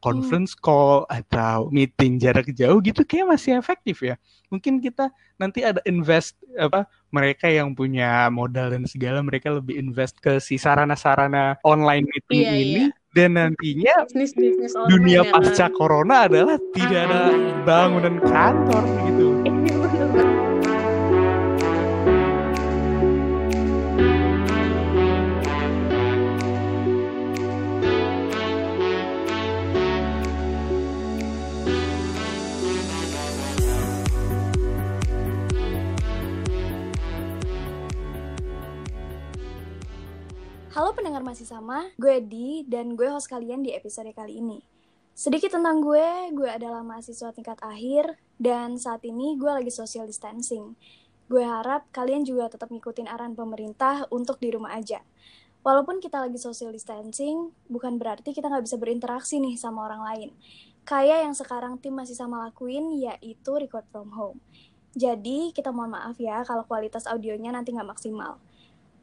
conference call atau meeting jarak jauh gitu kayak masih efektif ya. Mungkin kita nanti ada invest apa mereka yang punya modal dan segala mereka lebih invest ke si sarana-sarana online meeting iya, ini iya. dan nantinya business, business dunia pasca corona adalah tidak ada bangunan kantor gitu. Halo pendengar masih sama, gue Di dan gue host kalian di episode kali ini. Sedikit tentang gue, gue adalah mahasiswa tingkat akhir dan saat ini gue lagi social distancing. Gue harap kalian juga tetap ngikutin arahan pemerintah untuk di rumah aja. Walaupun kita lagi social distancing, bukan berarti kita nggak bisa berinteraksi nih sama orang lain. Kayak yang sekarang tim masih sama lakuin, yaitu record from home. Jadi, kita mohon maaf ya kalau kualitas audionya nanti nggak maksimal.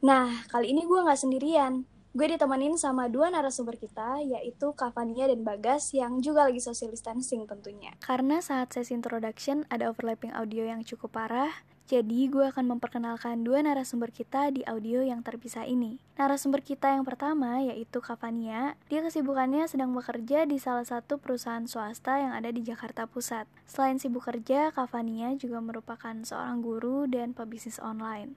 Nah, kali ini gue nggak sendirian. Gue ditemenin sama dua narasumber kita, yaitu Kavania dan Bagas, yang juga lagi social distancing tentunya. Karena saat sesi introduction ada overlapping audio yang cukup parah, jadi gue akan memperkenalkan dua narasumber kita di audio yang terpisah ini. Narasumber kita yang pertama yaitu Kavania. Dia kesibukannya sedang bekerja di salah satu perusahaan swasta yang ada di Jakarta Pusat. Selain sibuk kerja, Kavania juga merupakan seorang guru dan pebisnis online.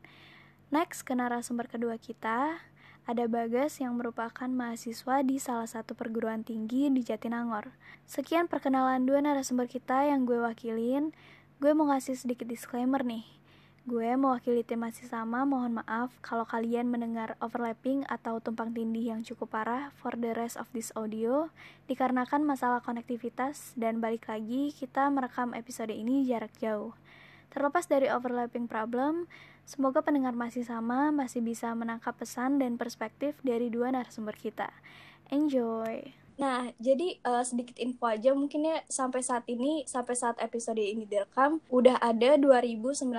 Next, ke narasumber kedua kita, ada Bagas yang merupakan mahasiswa di salah satu perguruan tinggi di Jatinangor. Sekian perkenalan dua narasumber kita yang gue wakilin. Gue mau ngasih sedikit disclaimer nih. Gue mewakili tim masih sama, mohon maaf kalau kalian mendengar overlapping atau tumpang tindih yang cukup parah for the rest of this audio, dikarenakan masalah konektivitas dan balik lagi kita merekam episode ini jarak jauh. Terlepas dari overlapping problem, Semoga pendengar masih sama, masih bisa menangkap pesan dan perspektif dari dua narasumber kita. Enjoy! Nah, jadi uh, sedikit info aja mungkin ya sampai saat ini, sampai saat episode ini direkam, udah ada 2092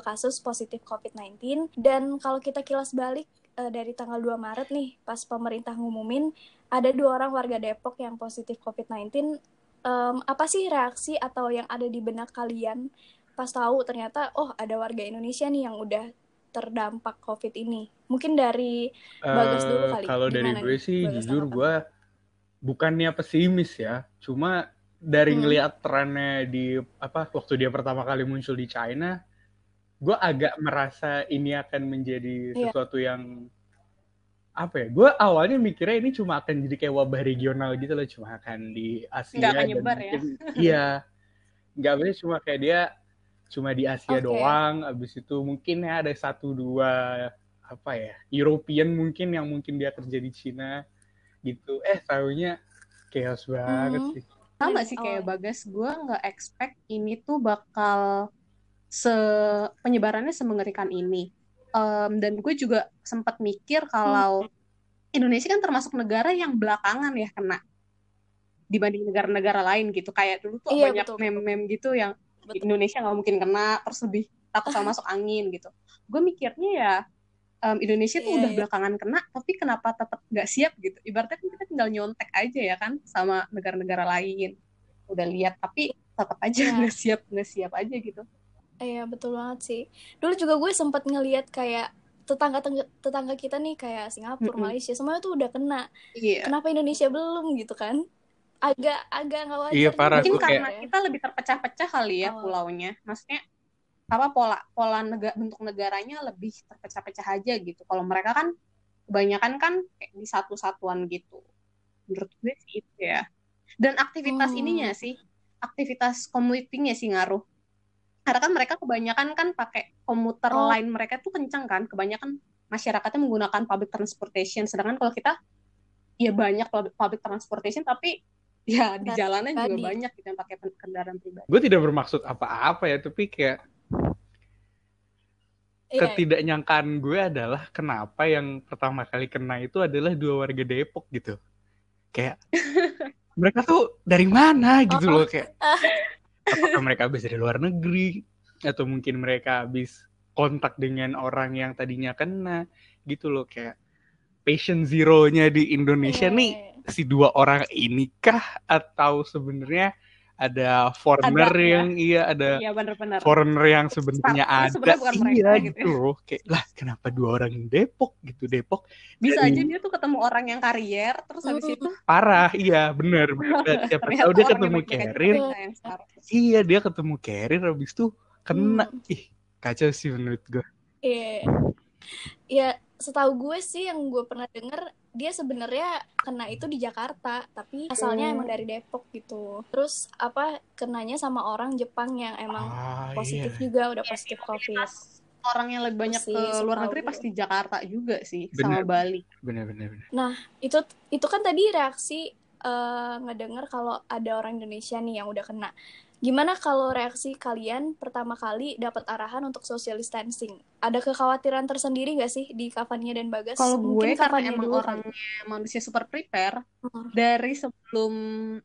kasus positif COVID-19 dan kalau kita kilas balik uh, dari tanggal 2 Maret nih, pas pemerintah ngumumin ada dua orang warga Depok yang positif COVID-19. Um, apa sih reaksi atau yang ada di benak kalian pas tahu ternyata oh ada warga Indonesia nih yang udah terdampak COVID ini. Mungkin dari Bagas uh, dulu kali. Kalau dari gue sih Bagas jujur gue bukannya pesimis ya, cuma dari hmm. ngelihat trennya di apa waktu dia pertama kali muncul di China, gue agak merasa ini akan menjadi iya. sesuatu yeah. yang apa ya? Gue awalnya mikirnya ini cuma akan jadi kayak wabah regional gitu loh, cuma akan di Asia. Nggak akan nyebar ya? Iya, nggak boleh cuma kayak dia cuma di Asia okay. doang abis itu mungkin ya ada satu dua apa ya European mungkin yang mungkin dia kerja di Cina gitu eh tahunya chaos banget hmm. sih sama sih kayak oh. Bagas gue nggak expect ini tuh bakal se penyebarannya semengerikan ini um, dan gue juga sempat mikir kalau hmm. Indonesia kan termasuk negara yang belakangan ya kena dibanding negara-negara lain gitu kayak dulu tuh iya, banyak meme-meme gitu yang Betul. Indonesia nggak mungkin kena terus lebih takut sama masuk angin gitu gue mikirnya ya um, Indonesia tuh yeah, udah yeah. belakangan kena tapi kenapa tetap nggak siap gitu ibaratnya kan kita tinggal nyontek aja ya kan sama negara-negara lain udah lihat tapi tetap aja iya. nggak yeah. siap nggak siap aja gitu iya betul banget sih dulu juga gue sempat ngelihat kayak tetangga tetangga kita nih kayak Singapura, mm -hmm. Malaysia semuanya tuh udah kena. Yeah. Kenapa Indonesia belum gitu kan? Agak agak nggak wajar. Iya, parah. Mungkin karena kayak... kita lebih terpecah-pecah kali ya oh. pulaunya. Maksudnya apa pola pola negara bentuk negaranya lebih terpecah-pecah aja gitu. Kalau mereka kan kebanyakan kan kayak di satu satuan gitu. Menurut gue sih itu ya. Dan aktivitas hmm. ininya sih, aktivitas commutingnya sih ngaruh. Karena kan mereka kebanyakan kan pakai komuter oh. lain mereka tuh kencang kan. Kebanyakan masyarakatnya menggunakan public transportation. Sedangkan kalau kita ya banyak public, public transportation tapi ya di jalanan juga banyak gitu yang pakai kendaraan pribadi. Gue tidak bermaksud apa-apa ya, tapi kayak iya. ketidaknyangkaan gue adalah kenapa yang pertama kali kena itu adalah dua warga Depok gitu. Kayak mereka tuh dari mana gitu loh kayak apakah mereka habis dari luar negeri atau mungkin mereka habis kontak dengan orang yang tadinya kena gitu loh kayak patient zero-nya di Indonesia Iya, nih si dua orang ini kah atau sebenarnya ada foreigner Ada, ya. yang iya ada Iya benar-benar. foreigner yang sebenarnya ada bukan iya mereka gitu gitu loh kayak lah kenapa dua orang Depok gitu Depok Bisa dari- aja dia tuh ketemu orang yang karier, terus habis itu parah iya bener bener. siapa tahu dia ketemu sekarang. iya dia ketemu carrier habis itu kena Hmm. ih kacau sih menurut gue Iya. Ya, setahu gue sih yang gue pernah denger dia sebenarnya kena itu di Jakarta, tapi asalnya Hmm. emang dari Depok gitu. Terus apa kenanya sama orang Jepang yang emang ah positif iya juga udah Iya, positif imunitas COVID. Orang yang lebih banyak Sih, ke luar negeri gue. pasti Jakarta juga sih, Bener. sama Bali. bener bener bener Itu itu kan tadi reaksi eh, ngedenger kalau ada orang Indonesia nih yang udah kena. Gimana kalau reaksi kalian pertama kali dapat arahan untuk social distancing? Ada kekhawatiran tersendiri gak sih di Kavania dan Bagas? Kalau gue Mungkin karena emang dulu orangnya manusia super prepare, Hmm. dari sebelum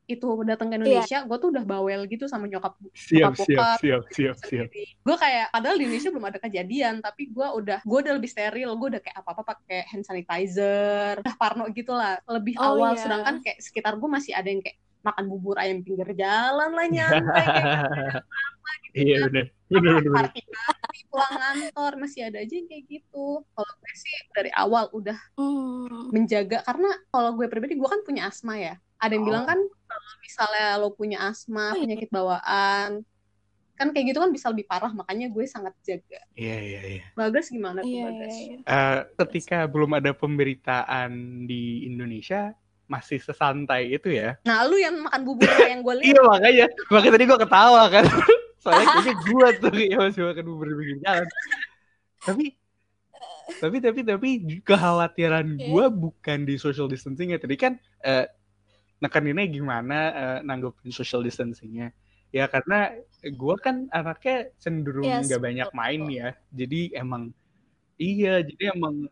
itu datang ke Indonesia, gue tuh udah bawel gitu sama nyokap siap Bokap, siap bokap, siap siap. siap gue kayak padahal di Indonesia belum ada kejadian tapi gue udah gue udah lebih steril. Gue udah kayak apa apa pakai hand sanitizer udah parno gitu lah lebih Oh, awal. iya. sedangkan kayak sekitar gue masih ada yang kayak makan bubur ayam pinggir jalan lah nyantai kayak iya bener bener bener, bener. party party pulang kantor masih ada aja yang kayak gitu kalau gue sih dari awal udah Hmm. menjaga karena kalau gue pribadi gue kan punya asma ya ada yang Oh. bilang kan kalau misalnya lo punya asma Oh, iya. penyakit bawaan kan kayak gitu kan bisa lebih parah makanya gue sangat jaga iya iya iya Bagas gimana tuh Iya, Bagas? iya, iya. Eh, ketika belum ada pemberitaan di Indonesia masih sesantai itu ya. Nah, lu yang makan bubur yang gue lihat. Iya makanya. Makanya tadi gua ketawa kan. Soalnya kayaknya gua tuh yang masih makan bubur di pinggir jalan tapi tapi tapi tapi kekhawatiran Oke. gua bukan di social distancing ya. Tadi kan eh, nekaninnya gimana eh, nanggepin social distancingnya. Ya karena gua kan anaknya cenderung Yes, nggak banyak betul, main ya. Jadi emang iya jadi emang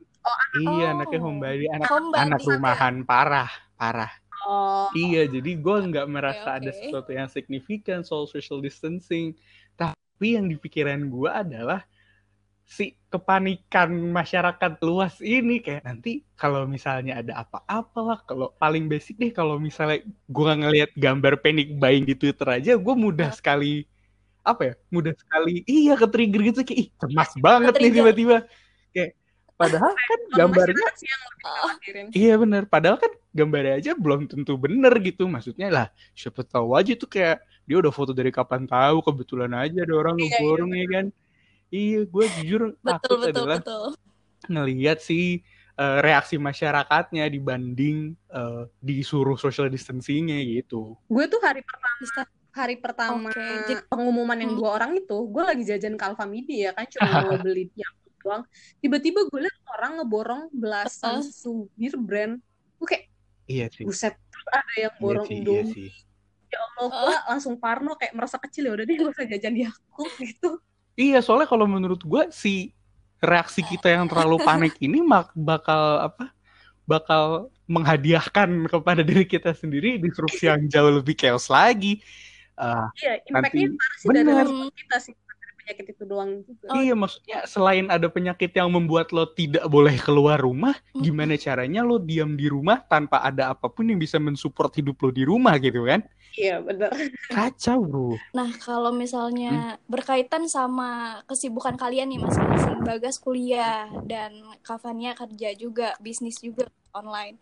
iya Oh. anaknya homebody anak Homebody. anak rumahan parah parah oh Iya, jadi gue nggak merasa ada oke. sesuatu yang signifikan soal social distancing. Tapi yang di pikiran gue adalah si kepanikan masyarakat luas ini kayak nanti kalau misalnya ada apa-apa lah, kalau paling basic deh kalau misalnya gue ngelihat gambar panic buying di Twitter aja, gue mudah sekali apa ya, mudah sekali iya ke trigger gitu kayak ih cemas banget nih tiba-tiba padahal kan gambarnya Oh. Iya bener, padahal kan gambarnya aja belum tentu bener gitu. Maksudnya lah, siapa tahu aja tuh kayak dia udah foto dari kapan tahu, kebetulan aja ada orang Iya, iya, ngeborong ya kan. Iya, gue jujur Betul, takut betul, adalah betul. ngelihat sih eh, reaksi masyarakatnya dibanding eh, disuruh social distancingnya gitu. Gue tuh hari pertama hari pertama Oke, jadi- pengumuman yang Hmm. dua orang itu, gue lagi jajan ke Alfamidi ya kan cuma mau beli yang doang. Tiba-tiba gue liat orang ngeborong belasan susu bir brand. Gue kayak Iya sih. buset terus ada yang Iya borong sih, iya sih. Ya Allah, gue langsung parno kayak merasa kecil ya udah deh gue usah jajan Yakult gitu. Iya, soalnya kalau menurut gue si reaksi kita yang terlalu panik ini mak bakal apa? Bakal menghadiahkan kepada diri kita sendiri disrupsi yang jauh lebih chaos lagi. Ah, Iya, impactnya nanti parah sih dari respon kita sih penyakit itu doang juga. Oh. Iya, maksudnya selain ada penyakit yang membuat lo tidak boleh keluar rumah, Hmm. gimana caranya lo diam di rumah tanpa ada apa pun yang bisa mensupport hidup lo di rumah gitu kan? Iya bener. Kacau, bro. Nah, kalau Hmm. misalnya berkaitan sama kesibukan kalian nih masing-masing, Bagas kuliah dan Kavania kerja juga, bisnis juga online.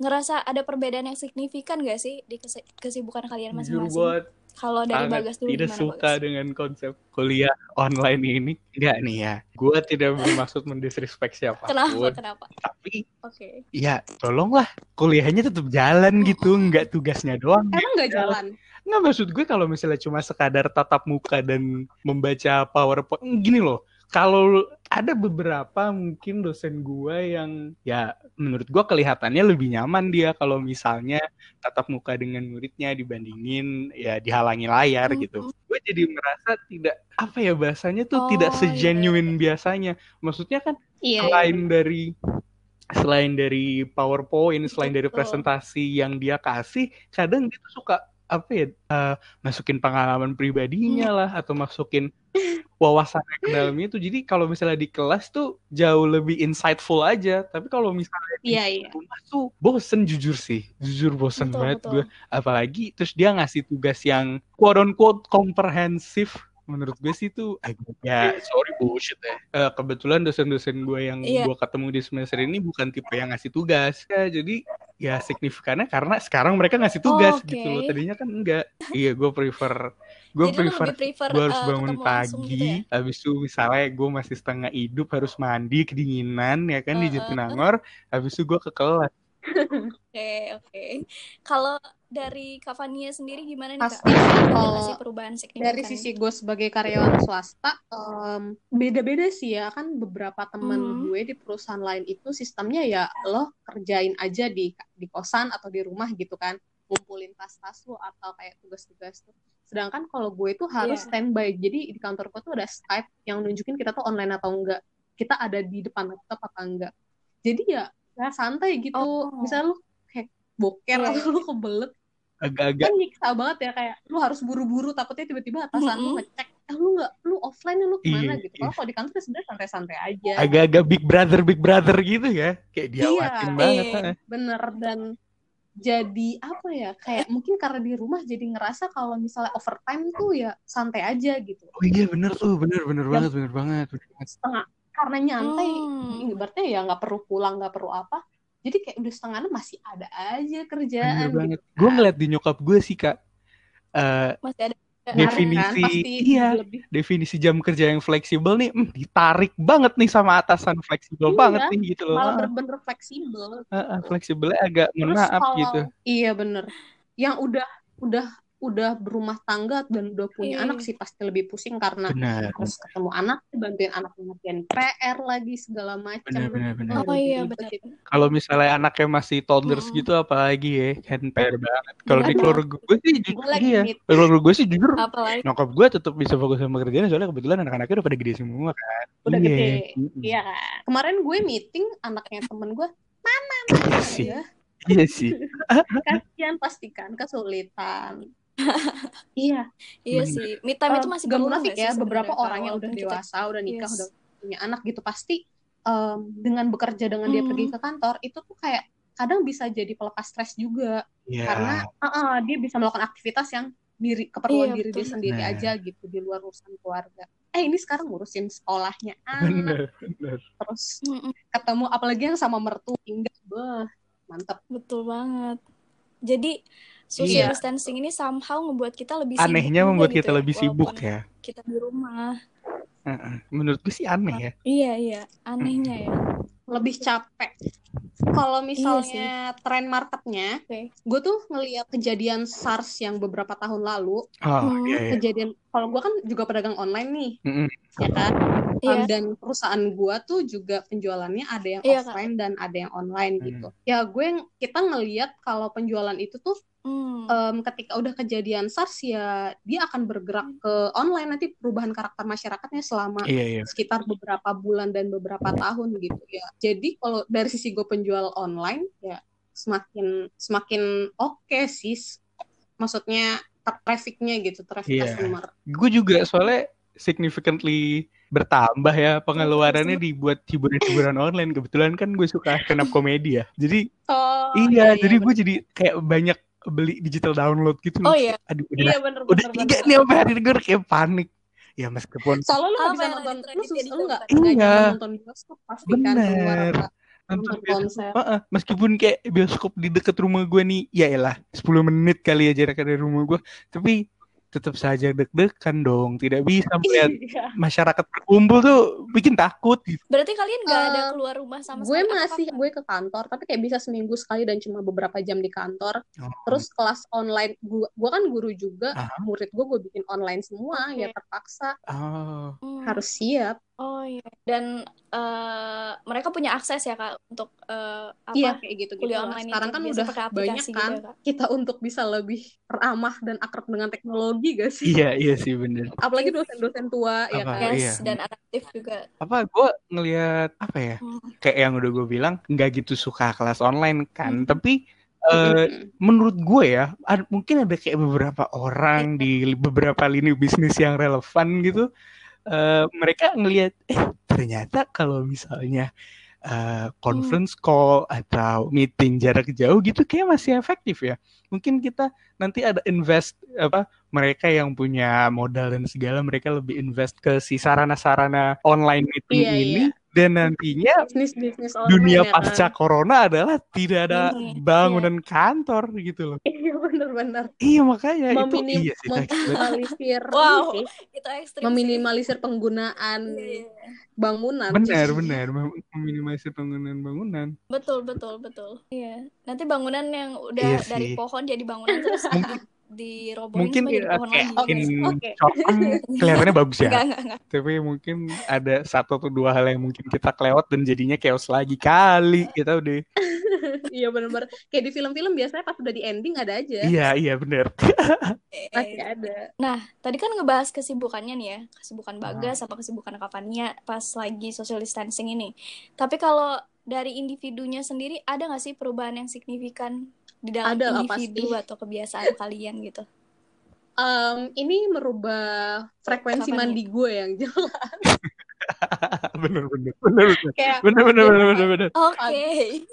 Ngerasa ada perbedaan yang signifikan gak sih di kesi- kesibukan kalian Jujur masing-masing? Kalau dari sangat Bagas dulu tidak gimana suka Bagas? dengan konsep kuliah online ini. Enggak nih ya, gue tidak bermaksud mendisrespect Kenapa? siapa pun. Kenapa? Tapi Oke. ya tolonglah kuliahnya tetap jalan gitu, nggak tugasnya doang. Emang nggak jalan? Nggak maksud gue kalau misalnya cuma sekadar tatap muka dan membaca PowerPoint gini loh. Kalau ada beberapa mungkin dosen gue yang ya menurut gue kelihatannya lebih nyaman dia kalau misalnya tatap muka dengan muridnya dibandingin ya dihalangi layar Hmm. gitu. Gue jadi merasa tidak apa ya bahasanya tuh tidak Oh, iya, biasanya. Maksudnya kan Iya. selain dari selain dari PowerPoint, selain dari presentasi yang dia kasih, kadang dia tuh suka apa ya eh, masukin pengalaman pribadinya lah atau masukin wawasannya ke dalamnya itu. Jadi kalau misalnya di kelas tuh jauh lebih insightful aja. Tapi kalau misalnya di Iya, iya. rumah tuh bosen jujur sih. Jujur bosen Betul, banget betul. gue. Apalagi terus dia ngasih tugas yang quote unquote komprehensif. Menurut gue sih itu agak ya sorry bullshit ya. Eh, kebetulan dosen-dosen gue yang Iya. gue ketemu di semester ini bukan tipe yang ngasih tugas. Ya, jadi ya signifikannya karena sekarang mereka ngasih tugas Oh, gitu loh. Tadinya kan enggak. iya, gue prefer gue prefer prefer gue harus eh, bangun ketemu langsung pagi gitu ya? habis itu misalnya gue masih setengah hidup harus mandi kedinginan ya kan di Heeh. Jatinangor habis itu gue ke kelas Oke, oke. Kalau dari Kak Fania sendiri gimana nih, Kak? Pasti kalau sih perubahan signifikan? dari sisi gue sebagai karyawan swasta em, beda-beda sih ya kan beberapa teman Mhm. gue di perusahaan lain itu sistemnya ya lo kerjain aja di di kosan atau di rumah gitu kan ngumpulin tas-tas lo atau kayak tugas-tugas tuh sedangkan kalau gue itu harus Iya. standby jadi di kantor gue tuh ada Skype yang nunjukin kita tuh online atau enggak kita ada di depan laptop apa enggak jadi ya ya santai gitu Oh. misalnya lu kayak boker Iya, atau lu kebelet agak-agak kan nyiksa banget ya kayak lu harus buru-buru takutnya tiba-tiba atasan lu Mm-mm. ngecek eh lu nggak lu offline lu ke mana Iya, gitu iya. kalau kalau di kantor ya sebenarnya santai-santai aja agak-agak big brother big brother gitu ya kayak diawatin Iya. banget Iya. heeh. bener dan jadi apa ya kayak mungkin karena di rumah jadi ngerasa kalau misalnya overtime tuh ya santai aja gitu oh iya bener tuh bener bener Yang- banget bener banget bener banget. setengah karena nyantai Hmm. ibaratnya ya nggak perlu pulang nggak perlu apa jadi kayak udah setengah enam masih ada aja kerjaan bener gitu. banget. Gue ngeliat di nyokap gue sih kak eh, Masih ada Menarik definisi kan? pasti iya lebih. definisi jam kerja yang fleksibel nih hmm, ditarik banget nih sama atasan fleksibel Iya, banget nih gitu loh. malah Heeh, bener-bener fleksibel heeh, fleksibelnya agak kalau gitu. iya bener, yang udah udah udah berumah tangga dan udah punya Iya. anak sih pasti lebih pusing karena benar harus ketemu anak, bantuin anak ngerjain PR lagi segala macam. Bener. Oh iya Ribet benar. gitu. kalau misalnya anaknya masih toddlers Mm-mm. gitu apalagi ya kan PR banget kalau di Aduh. keluarga gue sih jujur iya keluarga gue sih jujur Apalagi nyokap gue tetap bisa fokus sama kerjaan soalnya kebetulan anak-anaknya udah pada gede semua kan Udah Iya. gede. Iya kan. Kemarin gue meeting anaknya temen gue, iya sih ya, iya sih kasihan pastikan kesulitan. iya, iya sih. Me time itu Em, masih gak munafik ya sih beberapa orang yang udah Walaupun kita- dewasa, udah nikah, Yes. udah punya anak gitu pasti em, dengan bekerja dengan dia Hmm. pergi ke kantor itu tuh kayak kadang bisa jadi pelepas stres juga. Iya. karena uh, uh, dia bisa melakukan aktivitas yang diri keperluan Iya, diri dia sendiri Nah. aja gitu di luar urusan keluarga. Eh ini sekarang ngurusin sekolahnya anak bener bener terus Mm-mm. ketemu apalagi yang sama mertua enggak beh mantep Betul banget. Jadi social Iya. distancing ini somehow ngebuat kita lebih sibuk anehnya membuat gitu kita ya, lebih sibuk walaupun ya Kita di rumah. Heeh. menurut gue sih aneh ya Iya iya, anehnya ya. lebih capek. Kalau Iya misalnya tren marketnya, Oke. gue tuh ngeliat kejadian SARS yang beberapa tahun lalu, oh Hmm. iya iya kejadian kalau gue kan juga pedagang online nih, Mm-mm. ya kan? Iya. Um, dan perusahaan gua tuh juga penjualannya ada yang Iya, Kak. offline dan ada yang online Hmm. gitu. Ya gue yang kita ngeliat kalau penjualan itu tuh Hmm. em, ketika udah kejadian SARS ya dia akan bergerak ke online nanti perubahan karakter masyarakatnya selama iya iya sekitar beberapa bulan dan beberapa tahun gitu ya. Jadi kalau dari sisi gue penjual online ya semakin semakin oke sih. Maksudnya tra- trafficnya gitu, traffic Iya. customer. gue juga soalnya significantly bertambah ya pengeluarannya dibuat hiburan-hiburan online kebetulan kan gue suka stand up komedi ya jadi Oh iya, jadi gue bener. jadi kayak banyak beli digital download gitu Oh loh. iya. aduh udah Iya bener udah bener tiga bener. nih sampai hari ini gue kayak panik ya meskipun Soalnya lu gak Apa bisa nonton, tren lu di susah digital lu gak, bukan? gak Iya. nonton bioskop pasti kan keluar nonton konser. Heeh, meskipun kayak bioskop di deket rumah gue nih ya elah 10 menit kali ya jarak dari rumah gue tapi tetap saja deg-degan dong tidak bisa melihat Iya. masyarakat berkumpul tuh bikin takut gitu. Berarti kalian nggak ada Eh, keluar rumah sama gue sekali? Apa masih kapan? gue ke kantor tapi kayak bisa seminggu sekali dan cuma beberapa jam di kantor Oh. terus kelas online gue gue kan guru juga Aha. murid gue gue bikin online semua Oke. ya terpaksa Oh. Hmm. harus siap Oh iya. Dan eh, mereka punya akses ya kak untuk eh, apa? iya kayak gitu gitu kuliah online sekarang kan udah pakai aplikasi banyak gitu kan ya, Kak? kita untuk bisa lebih ramah dan akrab dengan teknologi gak sih Iya iya sih bener. apalagi dosen-dosen tua ya Apa? kan Yes, iya. dan adaptif juga. Apa gue ngelihat apa ya? Hmm. Kayak yang udah gue bilang nggak gitu suka kelas online kan, Mhm. tapi eh, Mm-mm. menurut gue ya ad- mungkin ada kayak beberapa orang di li- beberapa lini bisnis yang relevan gitu uh, mereka ngelihat eh ternyata kalau misalnya uh, conference call atau meeting jarak jauh gitu kayak masih efektif ya. Mungkin kita nanti ada invest apa mereka yang punya modal dan segala mereka lebih invest ke si sarana-sarana online meeting Iya, ini iya. Dan nantinya bisnis bisnis dunia ya pasca kan? corona adalah tidak ada Ini, bangunan kantor gitu loh. iya benar-benar Iya makanya itu Meminim, iya sih meminimalisir Wow. sih, Itu ekstrim. sih. meminimalisir penggunaan Iya, iya, iya. bangunan benar benar mem- meminimalisir penggunaan bangunan. Betul, betul, betul. Iya. Nanti bangunan yang udah Iya dari sih. pohon jadi bangunan terus dirobohin Mungkin jadi ya, pohon kayak lagi. Oke, in oke. short term kelihatannya bagus ya. Enggak, enggak, enggak. Tapi mungkin ada satu atau dua hal yang mungkin kita kelewat dan jadinya chaos lagi kali kita udah. iya benar-benar kayak di film-film biasanya pas udah di ending ada aja Iya iya benar. Eh, pasti ada Nah, tadi kan ngebahas kesibukannya nih ya, kesibukan Ah. Bagas apa kesibukan Kavania pas lagi social distancing ini. Tapi kalau dari individunya sendiri ada nggak sih perubahan yang signifikan di dalam Ada lah, individu pasti. atau kebiasaan kalian gitu? Em, ini merubah frekuensi Kapan mandi gue yang jelas bener bener bener bener kayak bener bener bener bener bener. Oke.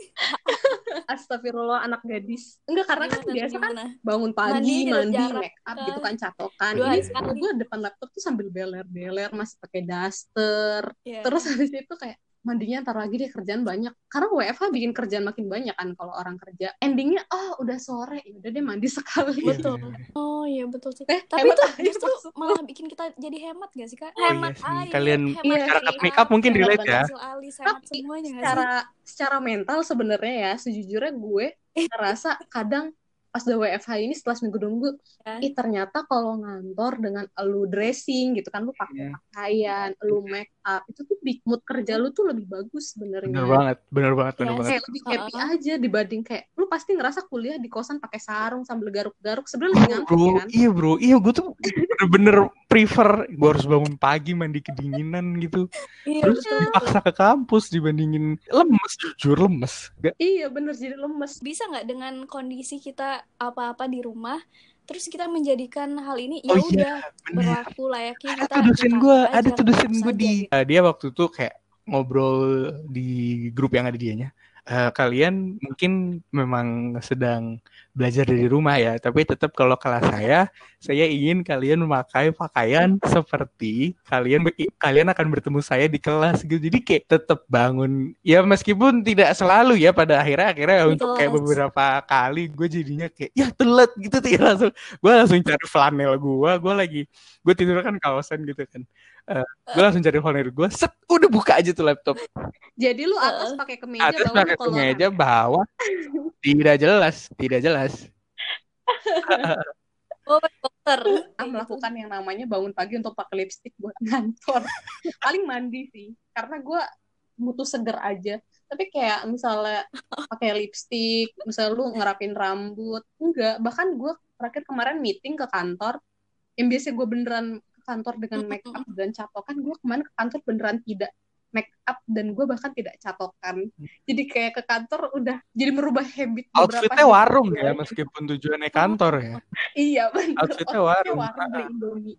astagfirullah anak gadis enggak karena kan Gimana, biasa kan bangun pagi Mandi mandi, udah jarak, make up kan. gitu kan catokan Dua ini gue depan laptop tuh sambil beler-beler masih pakai daster Iya. terus habis itu kayak mandinya ntar lagi deh kerjaan banyak karena WFH bikin kerjaan makin banyak kan kalau orang kerja endingnya oh udah sore ya udah deh mandi sekali Iya, Betul. iya, iya. Oh iya betul sih. Eh, Tapi hemat itu justru malah bikin kita jadi hemat gak sih kak? Oh, iya Hemat sih. air, Kalian hemat Iya masyarakat sih. make up mungkin relate ya. alis, hemat Tapi semuanya gak sih? secara secara mental sebenarnya ya sejujurnya gue ngerasa kadang pas udah WFH ini setelah seminggu dua minggu Ya. ih ternyata kalau ngantor dengan lu dressing gitu kan lu pakai Iya. pakaian lu make up itu tuh bikin mood kerja lu tuh lebih bagus sebenarnya Bener banget bener banget bener Iya banget. kayak lebih happy Uh-uh. aja dibanding kayak lu pasti ngerasa kuliah di kosan pakai sarung sambil garuk-garuk sebenarnya lebih ngantuk Bro, ya kan iya bro, iya gue tuh bener-bener prefer gue harus bangun pagi mandi kedinginan gitu, Iya terus betul. paksa ke kampus dibandingin lemes, jujur lemes. Gak, iya bener jadi lemes Bisa nggak dengan kondisi kita apa-apa di rumah, terus kita menjadikan hal ini ya Oh udah iya, bener. berlaku layaknya Ada kita tuh dosen gue, ada tuh dosen gue di, gitu. Eh, dia waktu itu kayak ngobrol di grup yang ada dianya. Eh, kalian mungkin memang sedang belajar dari rumah ya, tapi tetap kalau kelas saya, saya ingin kalian memakai pakaian seperti kalian kalian akan bertemu saya di kelas gitu. Jadi kayak tetap bangun, ya meskipun tidak selalu ya pada akhirnya akhirnya Di untuk kayak beberapa kali gue jadinya kayak ya telat gitu tuh ya langsung gue langsung cari flanel gue, gue lagi gue tidur kan kawasan gitu kan. Eh, gue langsung cari flanel gue, set udah buka aja tuh laptop. jadi lu atas pakai kemeja Atas bawah pakai kemeja bawah tidak jelas, tidak jelas. Oh, dokter. Ah, melakukan yang namanya bangun pagi untuk pakai lipstick buat ngantor. Paling mandi sih, karena gue butuh seger aja. Tapi kayak misalnya pakai lipstick, misalnya lu ngerapin rambut, enggak. Bahkan gue terakhir kemarin meeting ke kantor, yang biasa gue beneran kantor dengan make up dan catokan, gue kemarin ke kantor beneran tidak make up dan gue bahkan tidak catokan. Jadi kayak ke kantor udah jadi merubah habit beberapa Outfitnya warung ya, meskipun tujuannya kantor ya. Iya bener. Outfitnya warung. beli Indomie.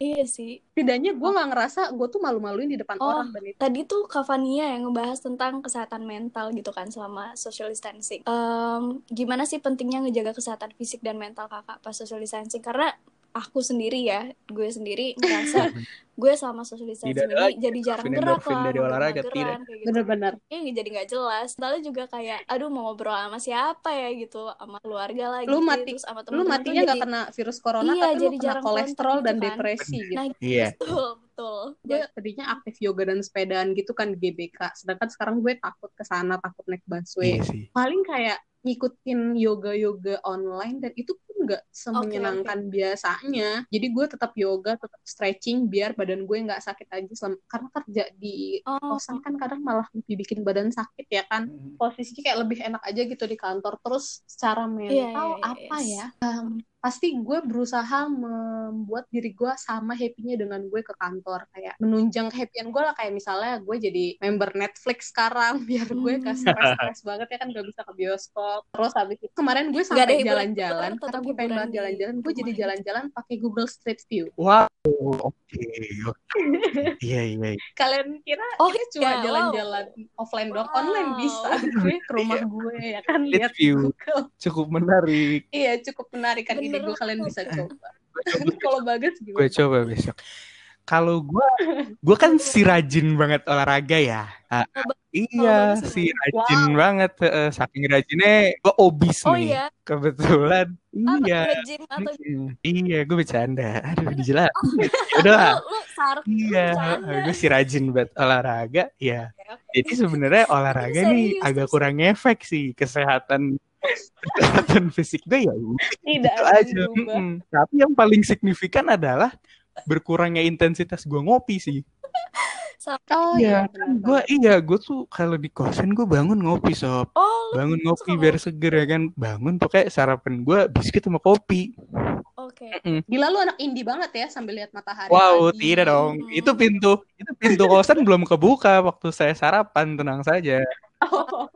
Iya sih. Setidaknya gue nggak ngerasa gue tuh malu-maluin di depan Oh, orang dan itu. Tadi tuh Kavania yang ngebahas tentang kesehatan mental gitu kan selama social distancing. Gimana sih pentingnya ngejaga kesehatan fisik dan mental kakak pas social distancing? Karena aku sendiri ya, gue sendiri ngerasa gue selama social distancing Tidak ada ini jadi jarang gerak lah, dari olahraga, tidak. kayak gitu. Bener-bener. Iya jadi nggak jelas. Lalu juga kayak, aduh mau ngobrol sama siapa ya gitu, sama keluarga lagi, Lu mati- terus sama Lu temen-temen tuh matinya nggak jadi- kena virus corona Iya, tapi lu jadi kena jarang kolesterol dan gitu kan. depresi gitu. Nah, Iya. betul, betul. Gue tadinya aktif yoga dan sepedaan gitu kan di GBK. Sedangkan sekarang gue takut ke sana, takut naik busway. Iya sih. Paling kayak ngikutin yoga-yoga online dan itu nggak semenyenangkan biasanya. Jadi gue tetap yoga, tetap stretching biar badan gue nggak sakit aja. Selama, karena kerja di Oh, kosan kan kadang malah lebih bikin badan sakit ya kan. posisinya kayak lebih enak aja gitu di kantor terus secara mental Iya, iya, iya, apa yes. ya Em, pasti gue berusaha membuat diri gue sama happy-nya dengan gue ke kantor. Kayak menunjang kehappyan gue lah. Kayak misalnya gue jadi member Netflix sekarang biar gue gak Hmm. stres-stres banget ya kan gak bisa ke bioskop. Terus habis itu kemarin gue sampai jalan-jalan karena gue pengen banget jalan-jalan gue jadi jalan-jalan pakai Google Street View. Wow, Oh, oke. oke. Iya, iya. iya. Kalian kira Oh, kita cuma iya, wow. jalan-jalan offline doang, Wow. online bisa. Gue ke rumah Iya. gue ya kan Lihat view. Google. Cukup menarik. Iya, cukup menarik kan ide Bener gue kalian bisa coba. Gue Kalau bagus gue gimana? coba besok. Kalau gue, gue kan si rajin banget olahraga ya. Oh, ba- iya, bagus si rajin Wow. banget. eh, saking rajinnya, gue obis Oh nih. iya, Kebetulan. apa Iya. atau Mm, Iya, gue bercanda. Aduh, dijelasin. Oh. Udah lah. lu, lu sark, lu Iya, gue si rajin buat olahraga. Ya, Oke, oke. jadi sebenarnya olahraga nih serius, agak kurang efek sih kesehatan kesehatan fisik gue ya udah Tidak gitu aja. Mm-mm. Tapi yang paling signifikan adalah berkurangnya intensitas gue ngopi sih. Oh Iya, iya, kan gue iya gue tuh kalau di kosan gue bangun ngopi sob. Oh, Bangun ngopi biar seger ya kan. Bangun pokoknya sarapan gue biskuit sama kopi. Oke. Gila lu anak indie banget ya sambil lihat matahari Wow, pagi. tidak dong. Hmm. Itu pintu itu pintu kosan belum kebuka waktu saya sarapan, tenang saja. Oh,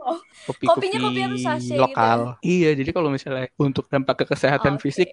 Kopi-kopi Kopinya kopi yang sachet gitu lokal. Iya, jadi kalau misalnya untuk dampak ke kesehatan Oke. fisik,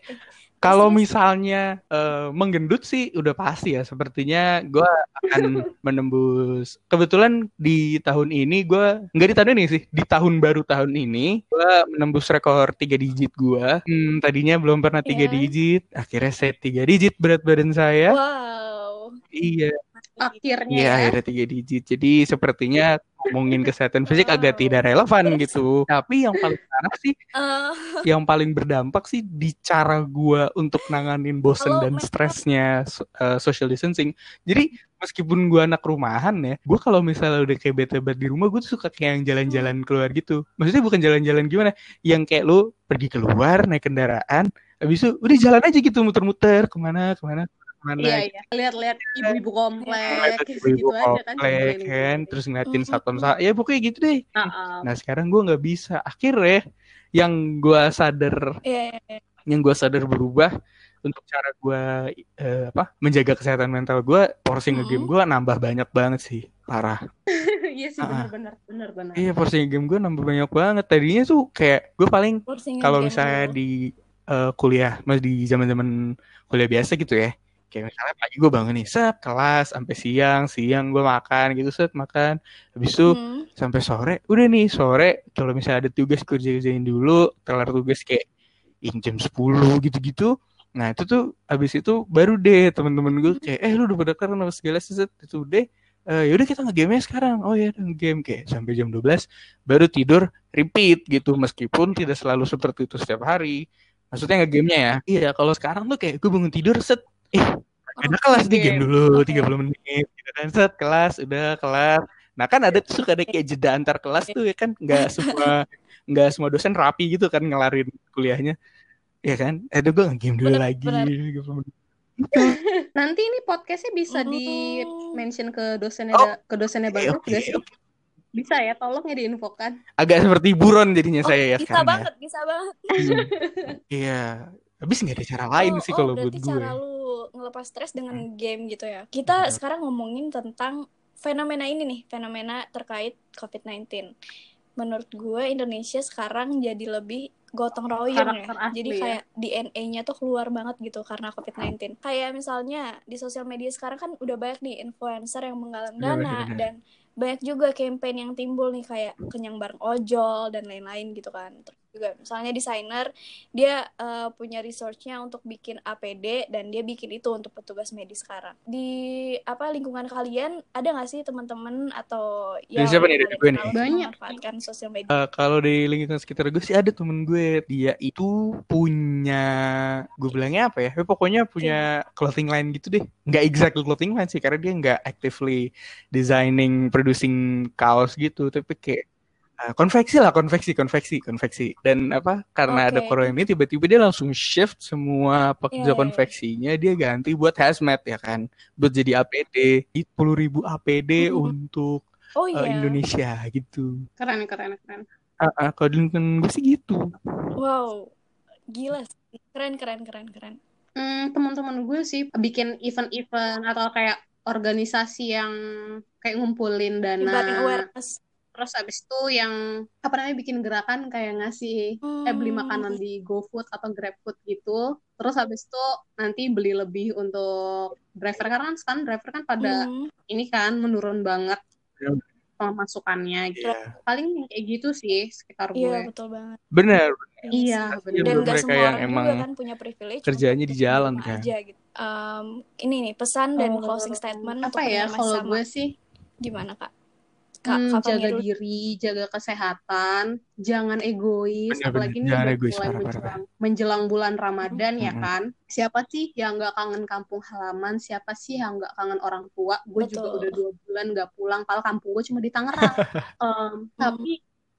kalau misalnya eh, menggendut sih udah pasti ya. Sepertinya gue akan menembus. Kebetulan di tahun ini gue nggak di tahun ini sih, di tahun baru tahun ini gue menembus rekor tiga digit gue. Hmm, tadinya belum pernah tiga Iya. digit, akhirnya saya tiga digit berat badan saya. Wow. Iya, akhirnya iya ya. akhirnya tiga digit. Jadi sepertinya ngomongin kesehatan fisik agak tidak relevan gitu. Tapi yang paling parah sih, Eh, yang paling berdampak sih di cara gua untuk nanganin bosen Kalau dan stresnya eh, social distancing. Jadi meskipun gua anak rumahan ya, gua kalau misalnya udah kayak bete banget di rumah, gue tuh suka kayak yang jalan-jalan keluar gitu. Maksudnya bukan jalan-jalan gimana, yang kayak lu pergi keluar naik kendaraan, habis itu udah jalan aja gitu muter-muter ke mana ke mana ke mana Iya, iya. Lihat-lihat ibu-ibu komplek gitu ibu-ibu aja kan. komplek keliling-keliling. kan terus ngeliatin Mm, satpam mm, sa ya pokoknya gitu deh Ah, ah. nah sekarang gue nggak bisa akhirnya yang gue sadar Iya, iya, iya. yang gue sadar berubah untuk cara gue apa menjaga kesehatan mental gue porsi Mm. ngegame gue nambah banyak banget sih parah Iya sih benar-benar benar-benar. iya porsi game gue nambah banyak banget tadinya tuh kayak gue paling kalau misalnya di eh, kuliah masih di zaman zaman kuliah biasa gitu ya kayak misalnya pagi gue bangun nih set kelas sampai siang siang gue makan gitu set makan. Habis itu Hmm. sampai sore udah nih sore. Kalau misalnya ada tugas kerja kerjain dulu kelar tugas kayak in jam 10 gitu-gitu. Nah itu tuh habis itu baru deh temen-temen gue kayak eh lu udah pada kelar apa segala set. Itu deh Eh yaudah kita nge-game sekarang. Oh ya game kayak sampai jam 12 baru tidur repeat gitu. Meskipun tidak selalu seperti itu setiap hari. Maksudnya nge-gamenya ya. Iya kalau sekarang tuh kayak gue bangun tidur set eh ada kelas di game game. dulu Oke. 30 menit gitu kan set kelas udah kelar nah kan ada tuh suka ada kayak jeda antar kelas tuh ya kan nggak semua nggak semua dosen rapi gitu kan ngelarin kuliahnya ya kan ada gue nge-game dulu Bener, lagi bener. 30 menit. Nanti ini podcastnya bisa di mention ke dosennya Oh, ke dosennya gak sih? oke. Bisa ya, tolong ya diinfokan. agak seperti buron jadinya Oh, saya ya bisa sekarang ya banget, bisa banget. Hmm. iya habis nggak ada cara lain Oh, sih oh, kalau buat berarti gue cara lu ngelepas stres dengan game gitu ya. Kita Betul. sekarang ngomongin tentang fenomena ini nih, fenomena terkait COVID-19. Menurut gue Indonesia sekarang jadi lebih gotong royong ya. Asli Jadi ya. kayak DNA-nya tuh keluar banget gitu karena COVID-19. Kayak misalnya di sosial media sekarang kan udah banyak nih influencer yang menggalang dana bener. dan banyak juga campaign yang timbul nih kayak kenyang bareng ojol dan lain-lain gitu kan. Juga misalnya desainer dia eh, punya researchnya untuk bikin APD dan dia bikin itu untuk petugas medis sekarang. Di apa lingkungan kalian ada nggak sih teman-teman atau ya Dari siapa nih? Dari gue nih? Banyak. memanfaatkan sosial media? Eh, kalau di lingkungan sekitar gue sih ada temen gue dia itu punya gue bilangnya apa ya Eh, pokoknya punya clothing line gitu deh nggak exactly clothing line sih karena dia nggak actively designing producing kaos gitu tapi kayak eh, konveksi lah konveksi konveksi konveksi dan apa karena ada Oke. corona ini tiba-tiba dia langsung shift semua pekerja Iya, iya. konveksinya dia ganti buat hazmat ya kan buat jadi APD 10.000 ribu APD Mhm. untuk Oh eh, iya. Indonesia gitu Keren, keren, keren. Ah, ah, kalau di lingkungan gue sih gitu. Wow. Gila sih. Keren keren keren keren. Hmm, teman-teman gue sih bikin event-event atau kayak organisasi yang kayak ngumpulin dana. Awareness. Terus abis itu yang apa namanya bikin gerakan kayak ngasih eh beli Hmm. makanan di GoFood atau GrabFood gitu. terus habis itu nanti beli lebih untuk driver karena kan sekarang driver kan pada Hmm. ini kan menurun banget Ya. pemasukannya gitu. Iya. Paling kayak gitu sih sekitar gue. Iya, betul banget. Bener. Iya, Kasian bener. Dan gak semua yang orang emang juga kan punya privilege kerjaannya untuk di jalan kan. aja gitu. Um, ini nih pesan dan closing statement untuk apa ya kalau gue sih Gimana kak? Kak, Hmm, Kak jaga diri, jaga kesehatan, jangan egois, Bener-bener, apalagi jangan udah egois, mulai parah, parah, menjelang, menjelang bulan Ramadan ya Mm-mm. kan. Siapa sih yang nggak kangen kampung halaman? Siapa sih yang nggak kangen orang tua? Gue juga udah dua bulan nggak pulang, padahal kampung gue cuma di Tangerang. Em, tapi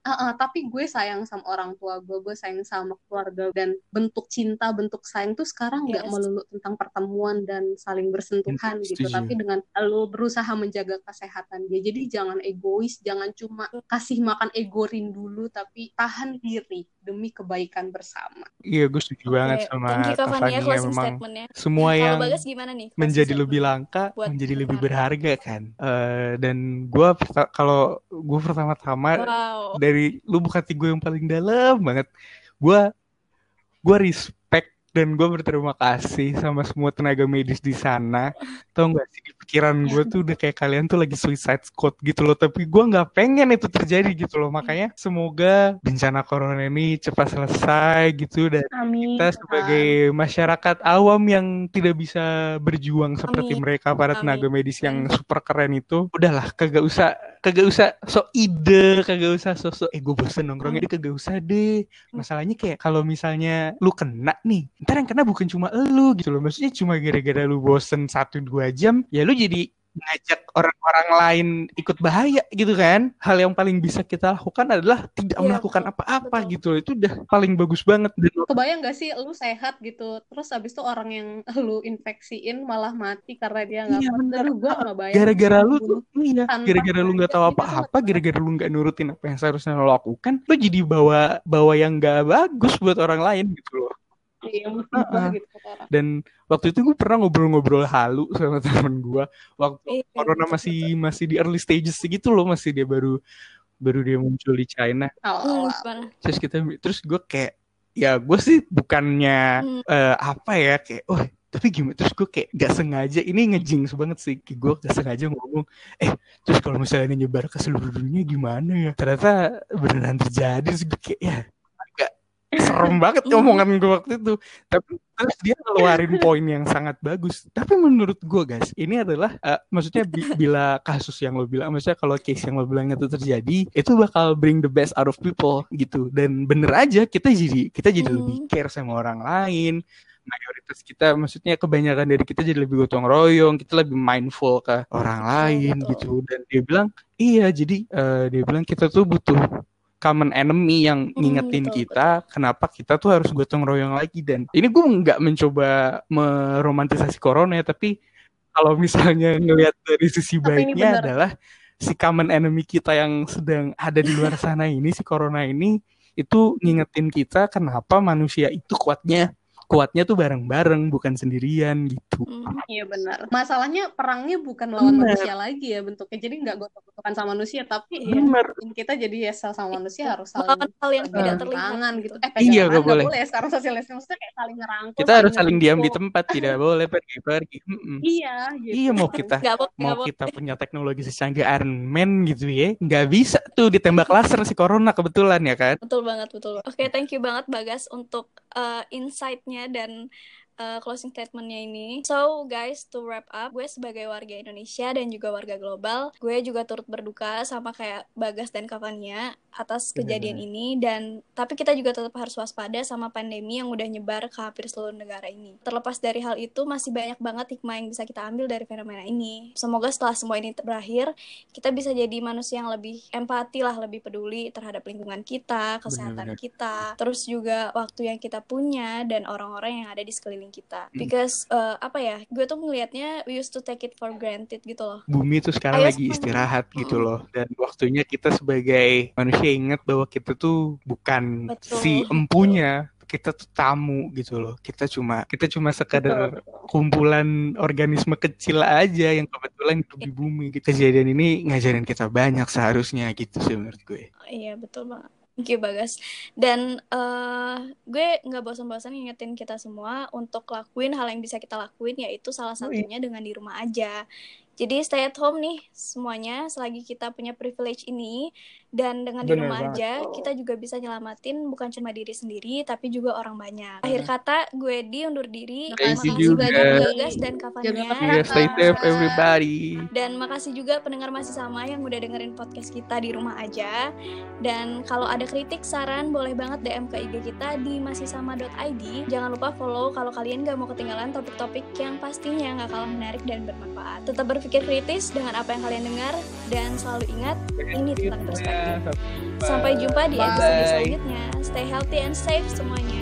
eh, eh, tapi gue sayang sama orang tua gue, gue sayang sama keluarga dan bentuk cinta, bentuk sayang tuh sekarang nggak Yes. melulu tentang pertemuan dan saling bersentuhan Hmm, gitu, setuju. tapi dengan lo berusaha menjaga kesehatan dia. Jadi jangan egois, jangan cuma kasih makan egorin dulu, tapi tahan diri demi kebaikan bersama. Iya, gue setuju banget Oke, sama thank you closing Memang statementnya. semua yang Bagas gimana nih? menjadi lebih langka buat menjadi lebih berharga. kan. Eh, dan gue kalau gue pertama-tama Wow. dari lubuk hati gue yang paling dalam banget, gue gue respect dan gue berterima kasih sama semua tenaga medis di sana. Tau gak sih di pikiran gue tuh udah kayak kalian tuh lagi suicide squad gitu loh. Tapi gue nggak pengen itu terjadi gitu loh. Makanya semoga bencana corona ini cepat selesai gitu dan Amin. kita sebagai masyarakat awam yang tidak bisa berjuang seperti Amin. mereka para Amin. tenaga medis yang super keren itu udahlah kagak usah kagak usah sok ide kagak usah sok eh gue bosen nongkrongnya. Deh kagak usah deh. Masalahnya kayak kalau misalnya lu kena nih ntar yang kena bukan cuma lu gitu loh. Maksudnya cuma gara-gara lu bosen satu dua jam ya lu jadi ngajak orang-orang lain ikut bahaya gitu kan. Hal yang paling bisa kita lakukan adalah tidak Iya, melakukan apa-apa gitu itu udah paling bagus banget. Dan Kebayang gak sih lu sehat gitu, terus habis itu orang yang lu infeksiin malah mati karena dia nggak Iya, bener. Gue nggak bayang. gara-gara lu tuh iya gara-gara lu nggak tahu apa-apa gara-gara lu nggak nurutin apa yang seharusnya lo lakukan lu jadi bawa bawa yang nggak bagus buat orang lain gitu loh Iya, musibah gitu dan waktu itu gue pernah ngobrol-ngobrol halu sama temen gue waktu Iya, corona betul, masih masih di early stages gitu loh masih dia baru baru dia muncul di China. Gimana? terus kita terus gue kayak ya gue sih bukannya Hmm. eh, apa ya kayak oh tapi gimana? Terus gue kayak gak sengaja ini ngejinx banget sih Kayak gue gak sengaja ngomong eh terus kalau misalnya ini nyebar ke seluruh dunia gimana ya? Ternyata beneran terjadi terus gue kayak ya serem banget omongan gue waktu itu. Tapi terus dia ngeluarin poin yang sangat bagus. Tapi menurut gue guys ini adalah eh, maksudnya bi- bila kasus yang lo bilang maksudnya kalau case yang lo bilang itu terjadi itu bakal bring the best out of people gitu. Dan bener aja kita jadi kita jadi Hmm. lebih care sama orang lain. Mayoritas kita maksudnya kebanyakan dari kita jadi lebih gotong royong kita lebih mindful ke orang lain betul. gitu. Dan dia bilang iya jadi eh, dia bilang kita tuh butuh common enemy yang Hmm, ngingetin betul, kita kenapa kita tuh harus gotong royong lagi? Dan ini gue nggak mencoba meromantisasi corona ya tapi kalau misalnya ngelihat dari sisi Tapi baiknya adalah si common enemy kita yang sedang ada di luar sana ini si corona ini itu ngingetin kita kenapa manusia itu kuatnya kuatnya tuh bareng-bareng bukan sendirian gitu. Hmm. Iya benar. Masalahnya perangnya bukan lawan Benar. manusia lagi ya bentuknya. Jadi nggak gotok-gotokan sama manusia, tapi ya Bener. kita jadi ya sel sama manusia harus saling hal yang tidak terlihat tangan gitu. gitu. Eh Iya, pegangan nggak boleh. boleh. ya Sekarang social distancing maksudnya kayak saling ngerangkul, Kita harus saling diam di tempat, tidak boleh pergi-pergi. Mm-mm. Iya, gitu. Iya mau kita Gak boleh, mau gak boleh. kita punya teknologi secanggih Iron Man gitu ya, nggak bisa tuh ditembak laser si corona kebetulan ya kan? Betul banget, betul. Oke, thank you banget Bagas untuk uh, insight-nya dan uh, closing statement-nya ini. So, guys, to wrap up, gue sebagai warga Indonesia dan juga warga global, gue juga turut berduka sama kayak Bagas dan Kavania atas kejadian ini dan tapi kita juga tetap harus waspada sama pandemi yang udah nyebar ke hampir seluruh negara ini. Terlepas dari hal itu, masih banyak banget hikmah yang bisa kita ambil dari fenomena ini. Semoga setelah semua ini berakhir, kita bisa jadi manusia yang lebih empati lah, lebih peduli terhadap lingkungan kita, kesehatan Benar-benar. kita, terus juga waktu yang kita punya dan orang-orang yang ada di sekeliling kita. Hmm. Because uh, apa ya, gue tuh ngelihatnya we used to take it for granted gitu loh. Bumi tuh sekarang Ayo, lagi istirahat gitu Mm-mm. loh, dan waktunya kita sebagai manusia ingat bahwa kita tuh bukan Betul, si empunya, kita tuh tamu gitu loh. Kita cuma kita cuma sekadar kumpulan organisme kecil aja yang kebetulan hidup di bumi. Kejadian ini ngajarin kita banyak seharusnya gitu sih menurut gue. Iya betul banget. Thank you Bagas. Dan uh, gue nggak bosan-bosan ngingetin kita semua untuk lakuin hal yang bisa kita lakuin yaitu salah satunya dengan di rumah aja. Jadi stay at home nih semuanya selagi kita punya privilege ini dan dengan di rumah aja kita juga bisa nyelamatin bukan cuma diri sendiri tapi juga orang banyak. Akhir kata gue di undur diri. Thank makasih juga juga. Gagas dan Kavania. Yeah, stay safe everybody. Dan makasih juga pendengar masih sama yang udah dengerin podcast kita di rumah aja. Dan kalau ada kritik, saran, boleh banget DM ke IG kita di masihsama.id. Jangan lupa follow kalau kalian gak mau ketinggalan topik-topik yang pastinya gak kalah menarik dan bermanfaat. Tetap berpikir kritis dengan apa yang kalian dengar dan selalu ingat ini tentang perspektif. Sampai jumpa di episode Bye. selanjutnya. Stay healthy and safe semuanya.